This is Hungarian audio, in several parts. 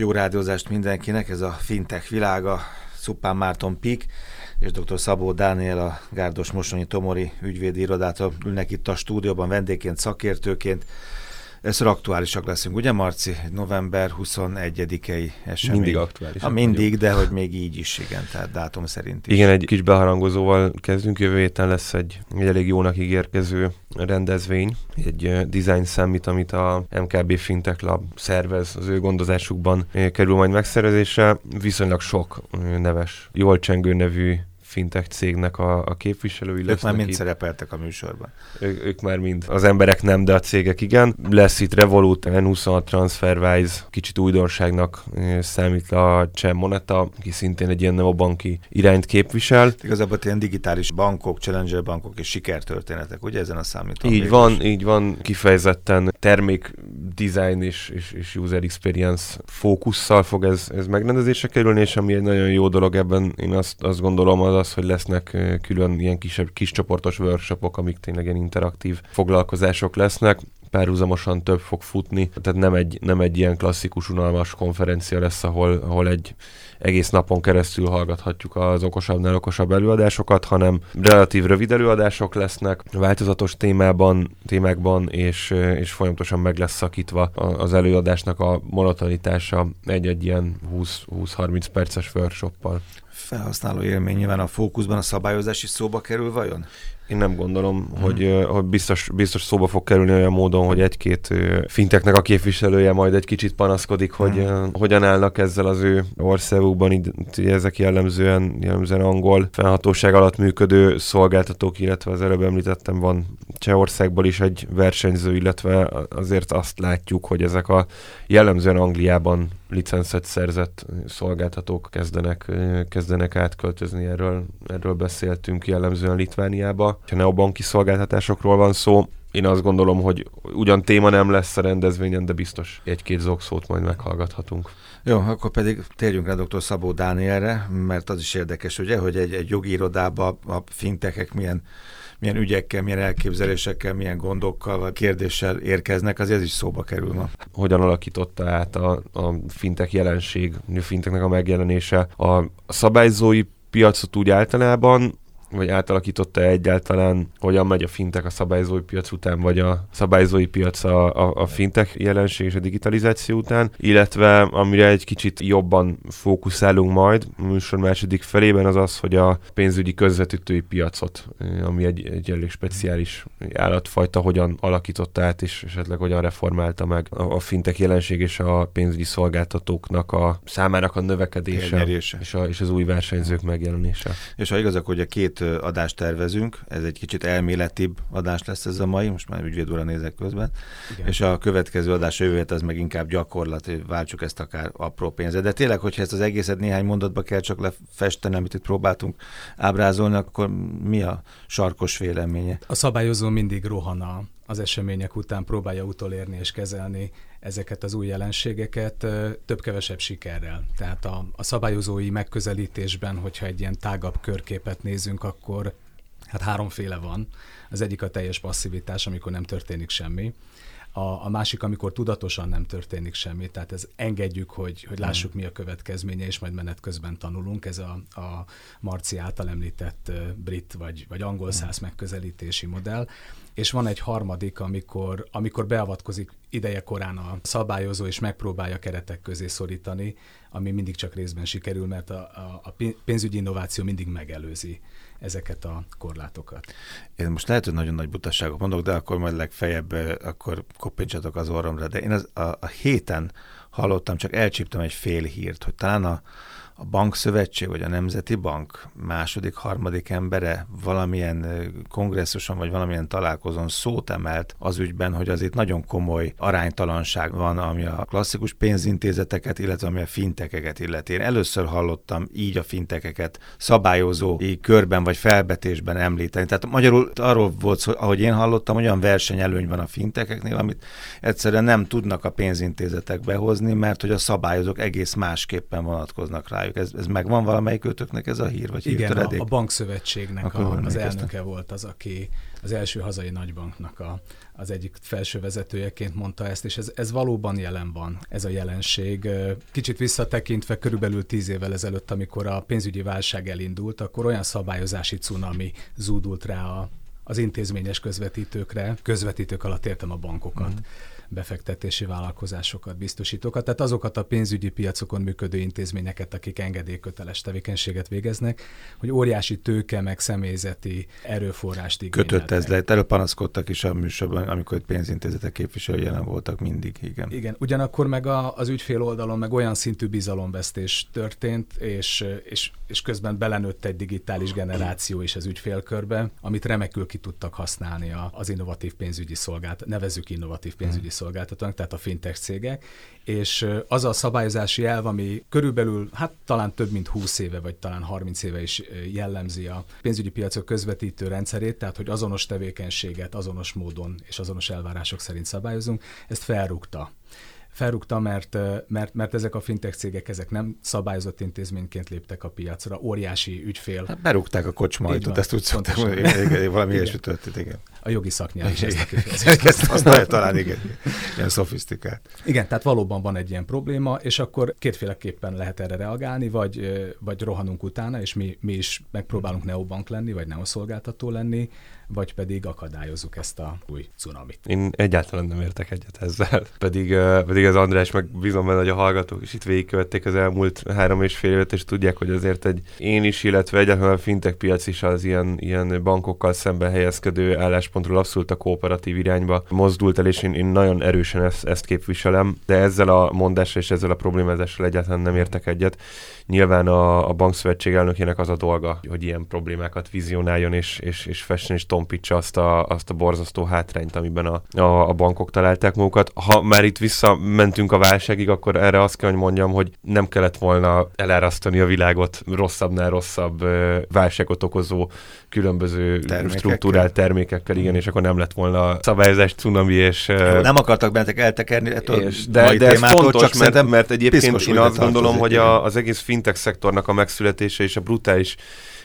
Jó rádiózást mindenkinek, ez a fintech világa, Szupán Márton Pik és dr. Szabó Dániel a Gárdos Mosonyi Tomori ügyvédi irodától ülnek itt a stúdióban vendégként, szakértőként. Ezt aktuálisak leszünk, ugye Marci? November 21-i esemény. Mindig aktuális. Ha mindig, de hogy még így is, igen, tehát dátum szerint is. Igen, egy kis beharangozóval kezdünk. Jövő héten lesz egy, egy elég jónak ígérkező rendezvény, egy uh, design summit, amit a MKB Fintech Lab szervez, az ő gondozásukban kerül majd megszervezésre. Viszonylag sok uh, neves, jól csengő nevű fintech cégnek a, a képviselői lesznek. Ők már mind itt. szerepeltek a műsorban. Ő, ők már mind. Az emberek nem, de a cégek igen. Lesz itt Revolut, N26, TransferWise, kicsit újdonságnak számít a Cseh Moneta, aki szintén egy ilyen neobanki irányt képvisel. Igazából ilyen digitális bankok, challenger bankok és sikertörténetek, ugye ezen a számítom? Így van, is. így van, kifejezetten termék design és, és, és user experience fókusszal fog ez, ez megrendezésre kerülni, és ami egy nagyon jó dolog ebben, én azt, azt gondolom, az az, hogy lesznek külön ilyen kisebb, kis csoportos workshopok, amik tényleg ilyen interaktív foglalkozások lesznek. Párhuzamosan több fog futni, tehát nem egy, nem egy ilyen klasszikus, unalmas konferencia lesz, ahol, ahol egy egész napon keresztül hallgathatjuk az okosabbnál okosabb előadásokat, hanem relatív rövid előadások lesznek, változatos témában, témákban, és, és folyamatosan meg lesz szakítva az előadásnak a monotonitása egy-egy ilyen 20-30 perces workshoppal felhasználó élmény nyilván a fókuszban a szabályozás is szóba kerül vajon? Én nem gondolom, hmm. hogy, hogy biztos, biztos szóba fog kerülni olyan módon, hogy egy-két finteknek a képviselője majd egy kicsit panaszkodik, hogy hmm. hogyan állnak ezzel az ő országukban, így, ezek jellemzően, jellemzően angol felhatóság alatt működő szolgáltatók, illetve az előbb említettem, van Csehországból is egy versenyző, illetve azért azt látjuk, hogy ezek a jellemzően Angliában licencet szerzett szolgáltatók kezdenek, kezdenek átköltözni, erről, erről beszéltünk jellemzően Litvániába. Ha neobanki szolgáltatásokról van szó, én azt gondolom, hogy ugyan téma nem lesz a rendezvényen, de biztos egy-két zokszót majd meghallgathatunk. Jó, akkor pedig térjünk rá dr. Szabó Dánielre, mert az is érdekes, ugye, hogy egy, egy jogi irodában a fintekek milyen milyen ügyekkel, milyen elképzelésekkel, milyen gondokkal vagy kérdéssel érkeznek, az ez is szóba kerül ma. Hogyan alakította át a, a fintek jelenség, a finteknek a megjelenése a szabályzói piacot úgy általában, vagy átalakította egyáltalán, hogyan megy a fintek a szabályzói piac után, vagy a szabályzói piac a, a, a fintek jelenség és a digitalizáció után, illetve amire egy kicsit jobban fókuszálunk majd a műsor második felében az az, hogy a pénzügyi közvetítői piacot, ami egy, egy elég speciális állatfajta, hogyan alakította át, és esetleg hogyan reformálta meg a, a fintek jelenség és a pénzügyi szolgáltatóknak a számának a növekedése, és, a, és az új versenyzők megjelenése. És ha igazak, hogy a két adást tervezünk, ez egy kicsit elméletibb adás lesz ez a mai, most már ügyvédúra nézek közben, Igen. és a következő adás jövő az meg inkább gyakorlat, hogy váltsuk ezt akár apró pénzre. De tényleg, hogyha ezt az egészet néhány mondatba kell csak lefesteni, amit itt próbáltunk ábrázolni, akkor mi a sarkos véleménye? A szabályozó mindig rohan az események után próbálja utolérni és kezelni ezeket az új jelenségeket több-kevesebb sikerrel. Tehát a, a szabályozói megközelítésben, hogyha egy ilyen tágabb körképet nézünk, akkor hát háromféle van. Az egyik a teljes passzivitás, amikor nem történik semmi. A, a másik, amikor tudatosan nem történik semmi, tehát ez engedjük, hogy, hogy lássuk, mi a következménye, és majd menet közben tanulunk. Ez a, a Marci által említett brit vagy, vagy angol száz megközelítési modell. És van egy harmadik, amikor, amikor beavatkozik ideje korán a szabályozó, és megpróbálja keretek közé szorítani, ami mindig csak részben sikerül, mert a, a, a pénzügyi innováció mindig megelőzi ezeket a korlátokat. Én most lehet, hogy nagyon nagy butaságot mondok, de akkor majd legfeljebb akkor koppintsatok az orromra. De én az, a, a héten hallottam, csak elcsíptem egy fél hírt, hogy talán a, a bankszövetség vagy a Nemzeti Bank második, harmadik embere valamilyen kongresszuson vagy valamilyen találkozón szót emelt az ügyben, hogy az itt nagyon komoly aránytalanság van, ami a klasszikus pénzintézeteket, illetve ami a fintekeket illeti. Én először hallottam így a fintekeket szabályozói körben vagy felbetésben említeni. Tehát magyarul arról volt szó, ahogy én hallottam, olyan versenyelőny van a fintekeknél, amit egyszerűen nem tudnak a pénzintézetek behozni, mert hogy a szabályozók egész másképpen vonatkoznak rájuk. Ez, ez megvan valamelyik kötöknek ez a hír, vagy Igen, a, a bankszövetségnek a, az elnöke ezt? volt az, aki az első hazai nagybanknak a, az egyik felső vezetőjeként mondta ezt, és ez, ez valóban jelen van, ez a jelenség. Kicsit visszatekintve körülbelül tíz évvel ezelőtt, amikor a pénzügyi válság elindult, akkor olyan szabályozási cunami zúdult rá a, az intézményes közvetítőkre, közvetítők alatt értem a bankokat. Mm befektetési vállalkozásokat, biztosítókat, tehát azokat a pénzügyi piacokon működő intézményeket, akik engedélyköteles tevékenységet végeznek, hogy óriási tőke meg személyzeti erőforrást igényeltek. Kötött ez lehet. Erről panaszkodtak is a műsorban, amikor pénzintézetek képviselői jelen voltak mindig, igen. Igen, ugyanakkor meg a, az ügyfél oldalon meg olyan szintű bizalomvesztés történt, és, és, és közben belenőtt egy digitális generáció is az ügyfélkörbe, amit remekül ki tudtak használni az innovatív pénzügyi szolgált, nevezük innovatív pénzügyi szolgáltatónak, tehát a fintech cégek, és az a szabályozási elv, ami körülbelül, hát talán több mint 20 éve, vagy talán 30 éve is jellemzi a pénzügyi piacok közvetítő rendszerét, tehát hogy azonos tevékenységet azonos módon és azonos elvárások szerint szabályozunk, ezt felrúgta felrúgta, mert, mert, mert ezek a fintech cégek ezek nem szabályozott intézményként léptek a piacra, óriási ügyfél. Hát berúgták a kocsmajtot, ezt úgy szoktam, hogy valami ilyesmi történt, igen. A jogi szaknyelv is ezt a ezt használja talán, igen, ilyen szofisztikált. Igen, tehát valóban van egy ilyen probléma, és akkor kétféleképpen lehet erre reagálni, vagy, vagy rohanunk utána, és mi, mi is megpróbálunk neobank lenni, vagy neoszolgáltató lenni, vagy pedig akadályozzuk ezt a új cunamit. Én egyáltalán nem értek egyet ezzel. Pedig, pedig az András, meg bízom benne, hogy a hallgatók is itt végigkövették az elmúlt három és fél évet, és tudják, hogy azért egy én is, illetve egyáltalán a fintech piac is az ilyen, ilyen bankokkal szemben helyezkedő álláspontról abszolút a kooperatív irányba mozdult el, és én, én nagyon erősen ezt, ezt képviselem, de ezzel a mondással és ezzel a problémázással egyáltalán nem értek egyet. Nyilván a, a bankszövetség elnökének az a dolga, hogy ilyen problémákat vizionáljon és, és, és fessen és tompítsa azt a, azt a borzasztó hátrányt, amiben a, a, a bankok találták magukat. Ha már itt visszamentünk a válságig, akkor erre azt kell, hogy mondjam, hogy nem kellett volna elárasztani a világot rosszabbnál rosszabb válságot okozó különböző termékekkel. struktúrált termékekkel, igen, és akkor nem lett volna szabályozás, cunami, és... Nem akartak bennetek eltekerni ettől és, de, de ez fontos, csak mert, mert egyébként én azt gondolom, hogy a, az egész fintech szektornak a megszületése és a brutális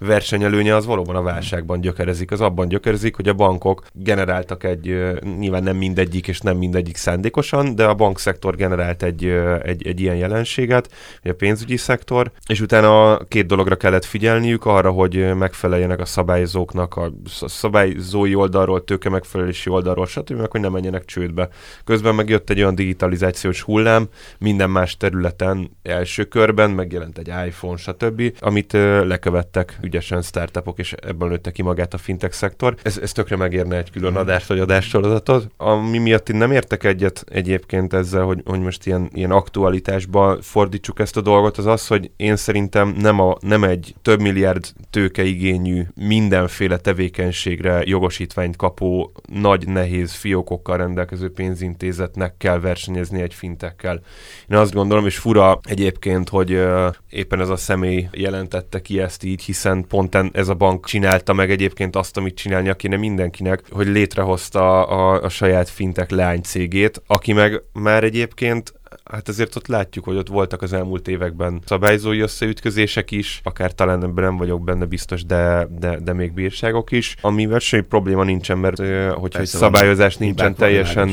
versenyelőnye az valóban a válságban gyökerezik. Az abban gyökerezik, hogy a bankok generáltak egy, nyilván nem mindegyik és nem mindegyik szándékosan, de a bankszektor generált egy, egy, egy ilyen jelenséget, a pénzügyi szektor, és utána két dologra kellett figyelniük, arra, hogy megfeleljenek a szabályozóknak, a szabályzói oldalról, tőke megfelelési oldalról, stb., meg hogy ne menjenek csődbe. Közben megjött egy olyan digitalizációs hullám, minden más területen első körben megjelent egy iPhone, stb., amit lekövettek ügyesen startupok, és ebből nőtte ki magát a fintech szektor. Ez, ez tökre megérne egy külön adást vagy adássorozatot. Ami miatt én nem értek egyet egyébként ezzel, hogy, hogy most ilyen, ilyen aktualitásba fordítsuk ezt a dolgot, az az, hogy én szerintem nem, a, nem egy több milliárd tőkeigényű mindenféle tevékenységre jogosítványt kapó nagy nehéz fiókokkal rendelkező pénzintézetnek kell versenyezni egy fintekkel. Én azt gondolom, és fura egyébként, hogy uh, éppen ez a személy jelentette ki ezt így, hiszen pont ez a bank csinálta meg egyébként azt, amit csinálnia kéne mindenkinek, hogy létrehozta a, a saját fintek leánycégét, aki meg már egyébként hát azért ott látjuk, hogy ott voltak az elmúlt években szabályzói összeütközések is, akár talán ebben nem vagyok benne biztos, de, de, de még bírságok is, amivel semmi probléma nincsen, mert hogyha egy szabályozás nincsen teljesen,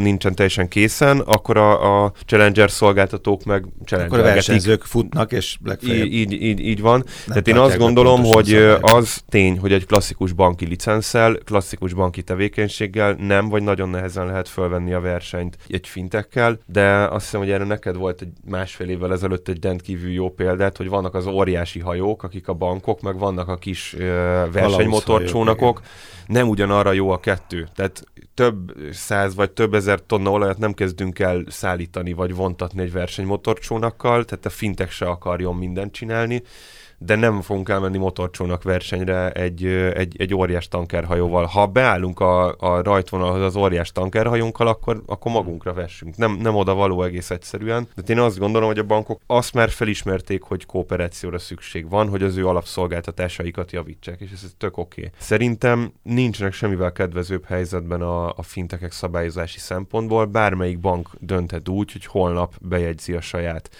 nincsen teljesen készen, akkor a, a Challenger szolgáltatók meg Akkor a versenyzők futnak, és legfeljebb... Így, így, így, van. Tehát én azt gondolom, hogy az tény, hogy egy klasszikus banki licenszel, klasszikus banki tevékenységgel nem, vagy nagyon nehezen lehet fölvenni a versenyt egy fintekkel, de azt hiszem, hogy erre neked volt egy másfél évvel ezelőtt egy rendkívül jó példát, hogy vannak az óriási hajók, akik a bankok, meg vannak a kis uh, versenymotorcsónakok. Nem ugyanarra jó a kettő. Tehát több száz vagy több ezer tonna olajat nem kezdünk el szállítani vagy vontatni egy versenymotorcsónakkal, tehát a fintek se akarjon mindent csinálni de nem fogunk elmenni motorcsónak versenyre egy, egy, egy óriás tankerhajóval. Ha beállunk a, a rajtvonalhoz az óriás tankerhajónkkal, akkor, akkor magunkra vessünk. Nem, nem oda való egész egyszerűen. De én azt gondolom, hogy a bankok azt már felismerték, hogy kooperációra szükség van, hogy az ő alapszolgáltatásaikat javítsák, és ez tök oké. Okay. Szerintem nincsenek semmivel kedvezőbb helyzetben a, a fintekek szabályozási szempontból. Bármelyik bank dönthet úgy, hogy holnap bejegyzi a saját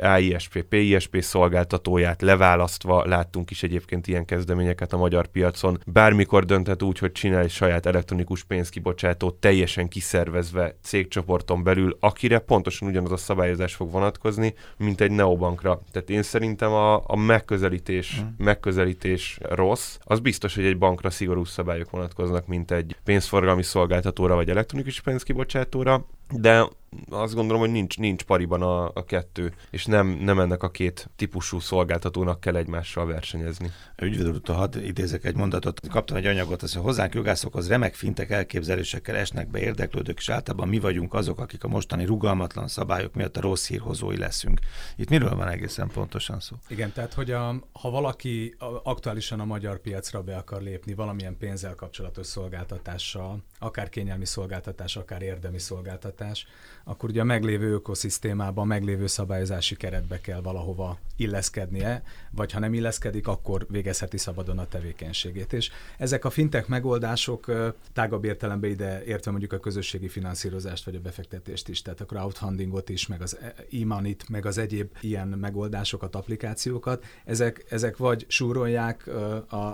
AISP, PISP szolgáltatóját leválasztva, láttunk is egyébként ilyen kezdeményeket a magyar piacon. Bármikor dönthet úgy, hogy csinál egy saját elektronikus pénzkibocsátót teljesen kiszervezve cégcsoporton belül, akire pontosan ugyanaz a szabályozás fog vonatkozni, mint egy neobankra. Tehát én szerintem a, a megközelítés, hmm. megközelítés rossz. Az biztos, hogy egy bankra szigorú szabályok vonatkoznak, mint egy pénzforgalmi szolgáltatóra vagy elektronikus pénzkibocsátóra de azt gondolom, hogy nincs, nincs pariban a, a kettő, és nem, nem ennek a két típusú szolgáltatónak kell egymással versenyezni. Ügyvédúrtól hadd idézek egy mondatot. Kaptam egy anyagot, az, hogy hozzánk jogászokhoz remek fintek elképzelésekkel esnek be érdeklődők, és általában mi vagyunk azok, akik a mostani rugalmatlan szabályok miatt a rossz hírhozói leszünk. Itt miről van egészen pontosan szó? Igen, tehát hogy a, ha valaki aktuálisan a magyar piacra be akar lépni valamilyen pénzzel kapcsolatos szolgáltatással, akár kényelmi szolgáltatás, akár érdemi szolgáltatás, akkor ugye a meglévő ökoszisztémában, a meglévő szabályozási keretbe kell valahova illeszkednie, vagy ha nem illeszkedik, akkor végezheti szabadon a tevékenységét. És ezek a fintek megoldások tágabb értelemben ide értve mondjuk a közösségi finanszírozást, vagy a befektetést is, tehát a crowdfundingot is, meg az e-money-t, meg az egyéb ilyen megoldásokat, applikációkat, ezek, ezek vagy súrolják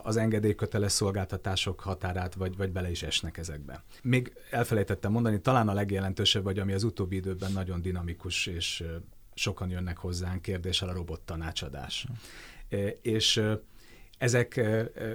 az engedélyköteles szolgáltatások határát, vagy, vagy bele is esnek ezekbe. Még elfelejtettem mondani, talán a legjelentősebb, vagy ami az utóbbi időben nagyon dinamikus, és sokan jönnek hozzánk kérdéssel a robot tanácsadás. Hmm. És ezek,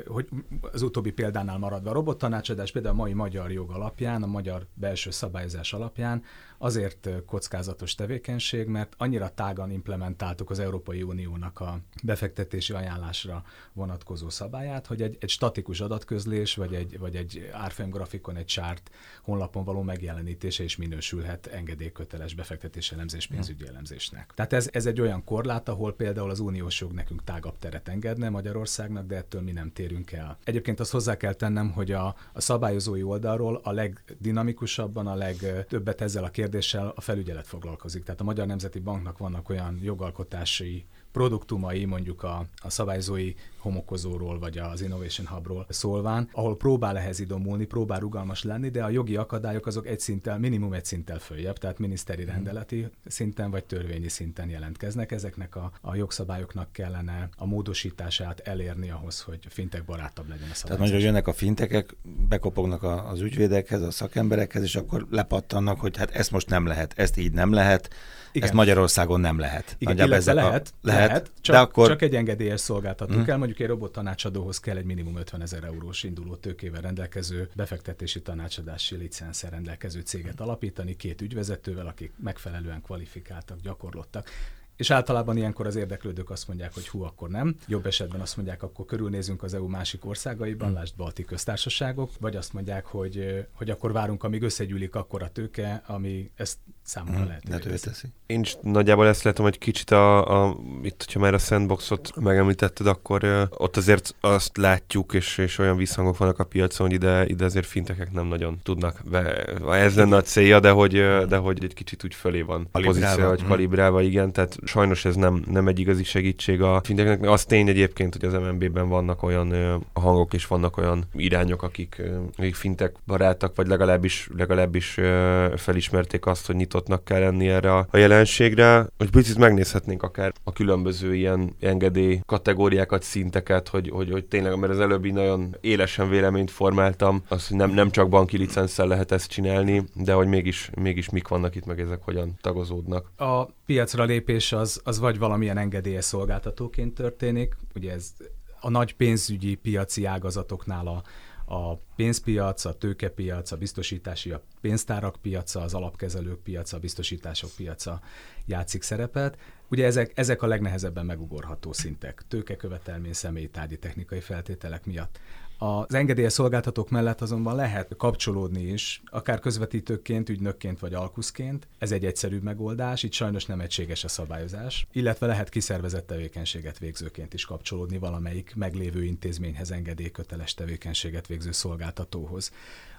hogy az utóbbi példánál maradva, a robot tanácsadás például a mai magyar jog alapján, a magyar belső szabályozás alapján azért kockázatos tevékenység, mert annyira tágan implementáltuk az Európai Uniónak a befektetési ajánlásra vonatkozó szabályát, hogy egy, egy statikus adatközlés, vagy egy, vagy egy árfolyam grafikon, egy csárt honlapon való megjelenítése is minősülhet engedélyköteles befektetési elemzés pénzügyi elemzésnek. Tehát ez, ez egy olyan korlát, ahol például az uniós jog nekünk tágabb teret engedne Magyarországnak, de ettől mi nem térünk el. Egyébként azt hozzá kell tennem, hogy a, a szabályozói oldalról a legdinamikusabban, a legtöbbet ezzel a kérdéssel kérdéssel a felügyelet foglalkozik. Tehát a Magyar Nemzeti Banknak vannak olyan jogalkotási produktumai, mondjuk a, a szabályzói homokozóról, vagy az Innovation Hubról szólván, ahol próbál ehhez idomulni, próbál rugalmas lenni, de a jogi akadályok azok egy szinttel, minimum egy szinttel följebb, tehát miniszteri hmm. rendeleti szinten vagy törvényi szinten jelentkeznek. Ezeknek a, a jogszabályoknak kellene a módosítását elérni ahhoz, hogy fintek barátabb legyen a szabályozás. Tehát mondjuk jönnek a fintekek, bekopognak az ügyvédekhez, a szakemberekhez, és akkor lepattannak, hogy hát ezt most nem lehet, ezt így nem lehet, igen. Ezt Magyarországon nem lehet. Igen, illetve lehet, a, lehet, lehet, csak, de akkor... csak egy engedélyes szolgáltató hmm. kell. Mondjuk egy robot tanácsadóhoz kell egy minimum 50 ezer eurós induló tőkével rendelkező befektetési tanácsadási licenszer rendelkező céget alapítani, két ügyvezetővel, akik megfelelően kvalifikáltak, gyakorlottak. És általában ilyenkor az érdeklődők azt mondják, hogy hú, akkor nem. Jobb esetben azt mondják, akkor körülnézünk az EU másik országaiban, hmm. lásd balti köztársaságok, vagy azt mondják, hogy, hogy akkor várunk, amíg összegyűlik akkor a tőke, ami ezt számunkra hmm. lehetővé teszi. Én is nagyjából ezt látom, hogy kicsit a, a itt, hogyha már a sandboxot megemlítetted, akkor uh, ott azért azt látjuk, és, és olyan visszhangok vannak a piacon, hogy ide, ide azért fintekek nem nagyon tudnak be. Ez lenne a célja, de hogy, de hogy egy kicsit úgy fölé van a pozíció, vagy kalibrálva, igen, tehát sajnos ez nem, nem egy igazi segítség a finteknek. Az tény egyébként, hogy az MNB-ben vannak olyan ö, hangok és vannak olyan irányok, akik, ö, akik fintek barátak, vagy legalábbis, legalábbis ö, felismerték azt, hogy nyitottnak kell lenni erre a, jelenségre. Hogy picit megnézhetnénk akár a különböző ilyen engedély kategóriákat, szinteket, hogy, hogy, hogy tényleg, mert az előbbi nagyon élesen véleményt formáltam, az, hogy nem, nem csak banki licenszel lehet ezt csinálni, de hogy mégis, mégis mik vannak itt, meg ezek hogyan tagozódnak. A piacra lépés az, az vagy valamilyen engedélyes szolgáltatóként történik, ugye ez a nagy pénzügyi piaci ágazatoknál a, a pénzpiac, a tőkepiac, a biztosítási, a pénztárak piaca, az alapkezelők piaca, a biztosítások piaca játszik szerepet. Ugye ezek, ezek a legnehezebben megugorható szintek, tőkekövetelmény, személytárgyi technikai feltételek miatt. Az engedélyes szolgáltatók mellett azonban lehet kapcsolódni is, akár közvetítőként, ügynökként vagy alkuszként. Ez egy egyszerű megoldás, itt sajnos nem egységes a szabályozás, illetve lehet kiszervezett tevékenységet végzőként is kapcsolódni valamelyik meglévő intézményhez engedélyköteles tevékenységet végző szolgáltatóhoz.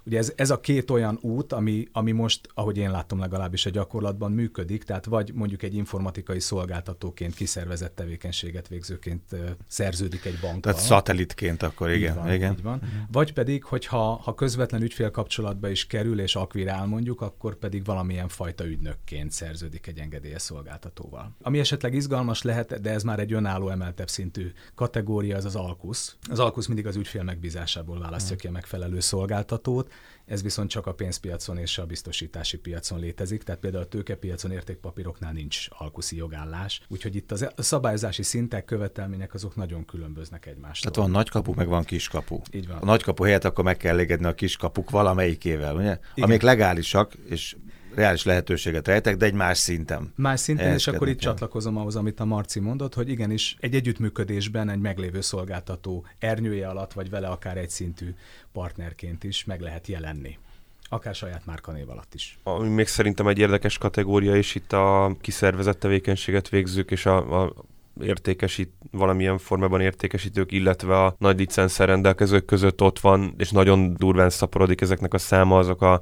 Ugye ez, ez a két olyan út, ami, ami most, ahogy én látom legalábbis a gyakorlatban működik, tehát vagy mondjuk egy informatikai szolgáltatóként kiszervezett tevékenységet végzőként szerződik egy bankkal. Tehát szatellitként akkor igen. Így van, igen. Így van. Vagy pedig, hogyha ha közvetlen ügyfél kapcsolatba is kerül és akvirál mondjuk, akkor pedig valamilyen fajta ügynökként szerződik egy engedélyes szolgáltatóval. Ami esetleg izgalmas lehet, de ez már egy önálló emeltebb szintű kategória, az az Alkusz. Az Alkusz mindig az ügyfél megbízásából választja ki a megfelelő szolgáltatót, ez viszont csak a pénzpiacon és a biztosítási piacon létezik, tehát például a tőkepiacon értékpapíroknál nincs alkuszi jogállás, úgyhogy itt a szabályozási szintek, követelmények azok nagyon különböznek egymástól. Tehát van nagykapu, meg van kiskapu. Így van. A nagykapu helyett akkor meg kell elégedni a kiskapuk valamelyikével, ugye? Igen. Amik legálisak, és reális lehetőséget rejtek, de egy más szinten. Más szinten, és akkor itt el. csatlakozom ahhoz, amit a Marci mondott, hogy igenis egy együttműködésben egy meglévő szolgáltató ernyője alatt, vagy vele akár egy szintű partnerként is meg lehet jelenni akár saját márkanév alatt is. Ami még szerintem egy érdekes kategória is itt a kiszervezett tevékenységet végzők és a, a értékesít, valamilyen formában értékesítők, illetve a nagy licenszer rendelkezők között ott van, és nagyon durván szaporodik ezeknek a száma, azok a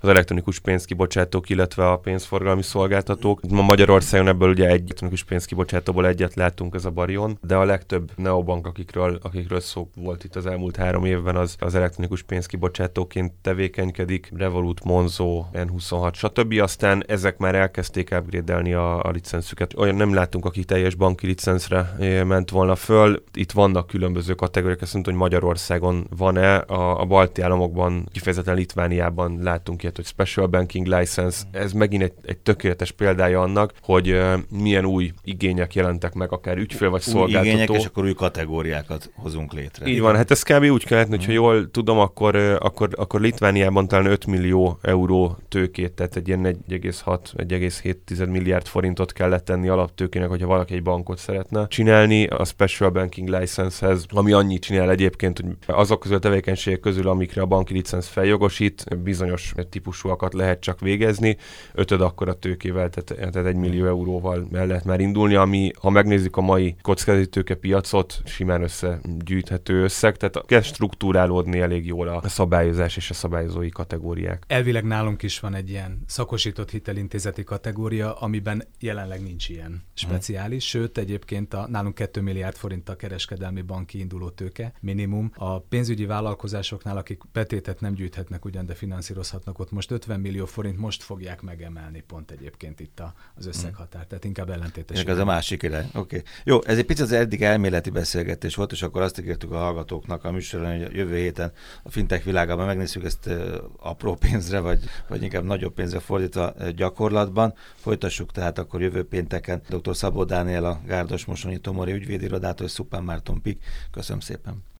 az elektronikus pénzkibocsátók, illetve a pénzforgalmi szolgáltatók. Ma Magyarországon ebből ugye egy elektronikus pénzkibocsátóból egyet látunk, ez a Barion, de a legtöbb neobank, akikről, akikről szó volt itt az elmúlt három évben, az, az elektronikus pénzkibocsátóként tevékenykedik, Revolut, Monzo, N26, stb. Aztán ezek már elkezdték upgrade a, a licenszüket. Olyan nem látunk, akik teljes banki licenszre eh, ment volna föl. Itt vannak különböző kategóriák, azt mondta, hogy Magyarországon van-e, a, a balti államokban, kifejezetten Litvániában látunk ilyet, hogy Special Banking License, ez megint egy, egy tökéletes példája annak, hogy uh, milyen új igények jelentek meg, akár ügyfél vagy új szolgáltató. igények, és akkor új kategóriákat hozunk létre. Így van, hát ez kb. úgy kellett, hogyha mhm. jól tudom, akkor, uh, akkor, akkor Litvániában talán 5 millió euró tőkét, tehát egy ilyen 1,6-1,7 milliárd forintot kellett tenni alaptőkének, hogyha valaki egy bankot szeretne csinálni a Special Banking License-hez, ami annyit csinál egyébként, hogy azok közül a tevékenységek közül, amikre a banki licensz feljogosít, bizonyos típusúakat lehet csak végezni, ötöd akkor a tőkével, tehát, tehát egy millió euróval el lehet már indulni, ami, ha megnézzük a mai kockázati piacot, simán összegyűjthető összeg, tehát kell struktúrálódni elég jól a szabályozás és a szabályozói kategóriák. Elvileg nálunk is van egy ilyen szakosított hitelintézeti kategória, amiben jelenleg nincs ilyen speciális, hmm. sőt egyébként a, nálunk 2 milliárd forint a kereskedelmi banki induló tőke minimum. A pénzügyi vállalkozásoknál, akik betétet nem gyűjthetnek ugyan, de finanszírozhatnak ott most 50 millió forint most fogják megemelni pont egyébként itt az összeghatár, tehát inkább ellentétes. Ez a másik irány. Oké. Okay. Jó, ez egy picit az eddig elméleti beszélgetés volt, és akkor azt ígértük a hallgatóknak a műsorban, hogy a jövő héten a fintech világában megnézzük ezt apró pénzre, vagy, vagy inkább nagyobb pénzre fordítva gyakorlatban. Folytassuk tehát akkor jövő pénteken dr. Szabó Dániel, a Gárdos Mosonyi Tomori ügyvédirodától, és Szupán Márton Pik. Köszönöm szépen.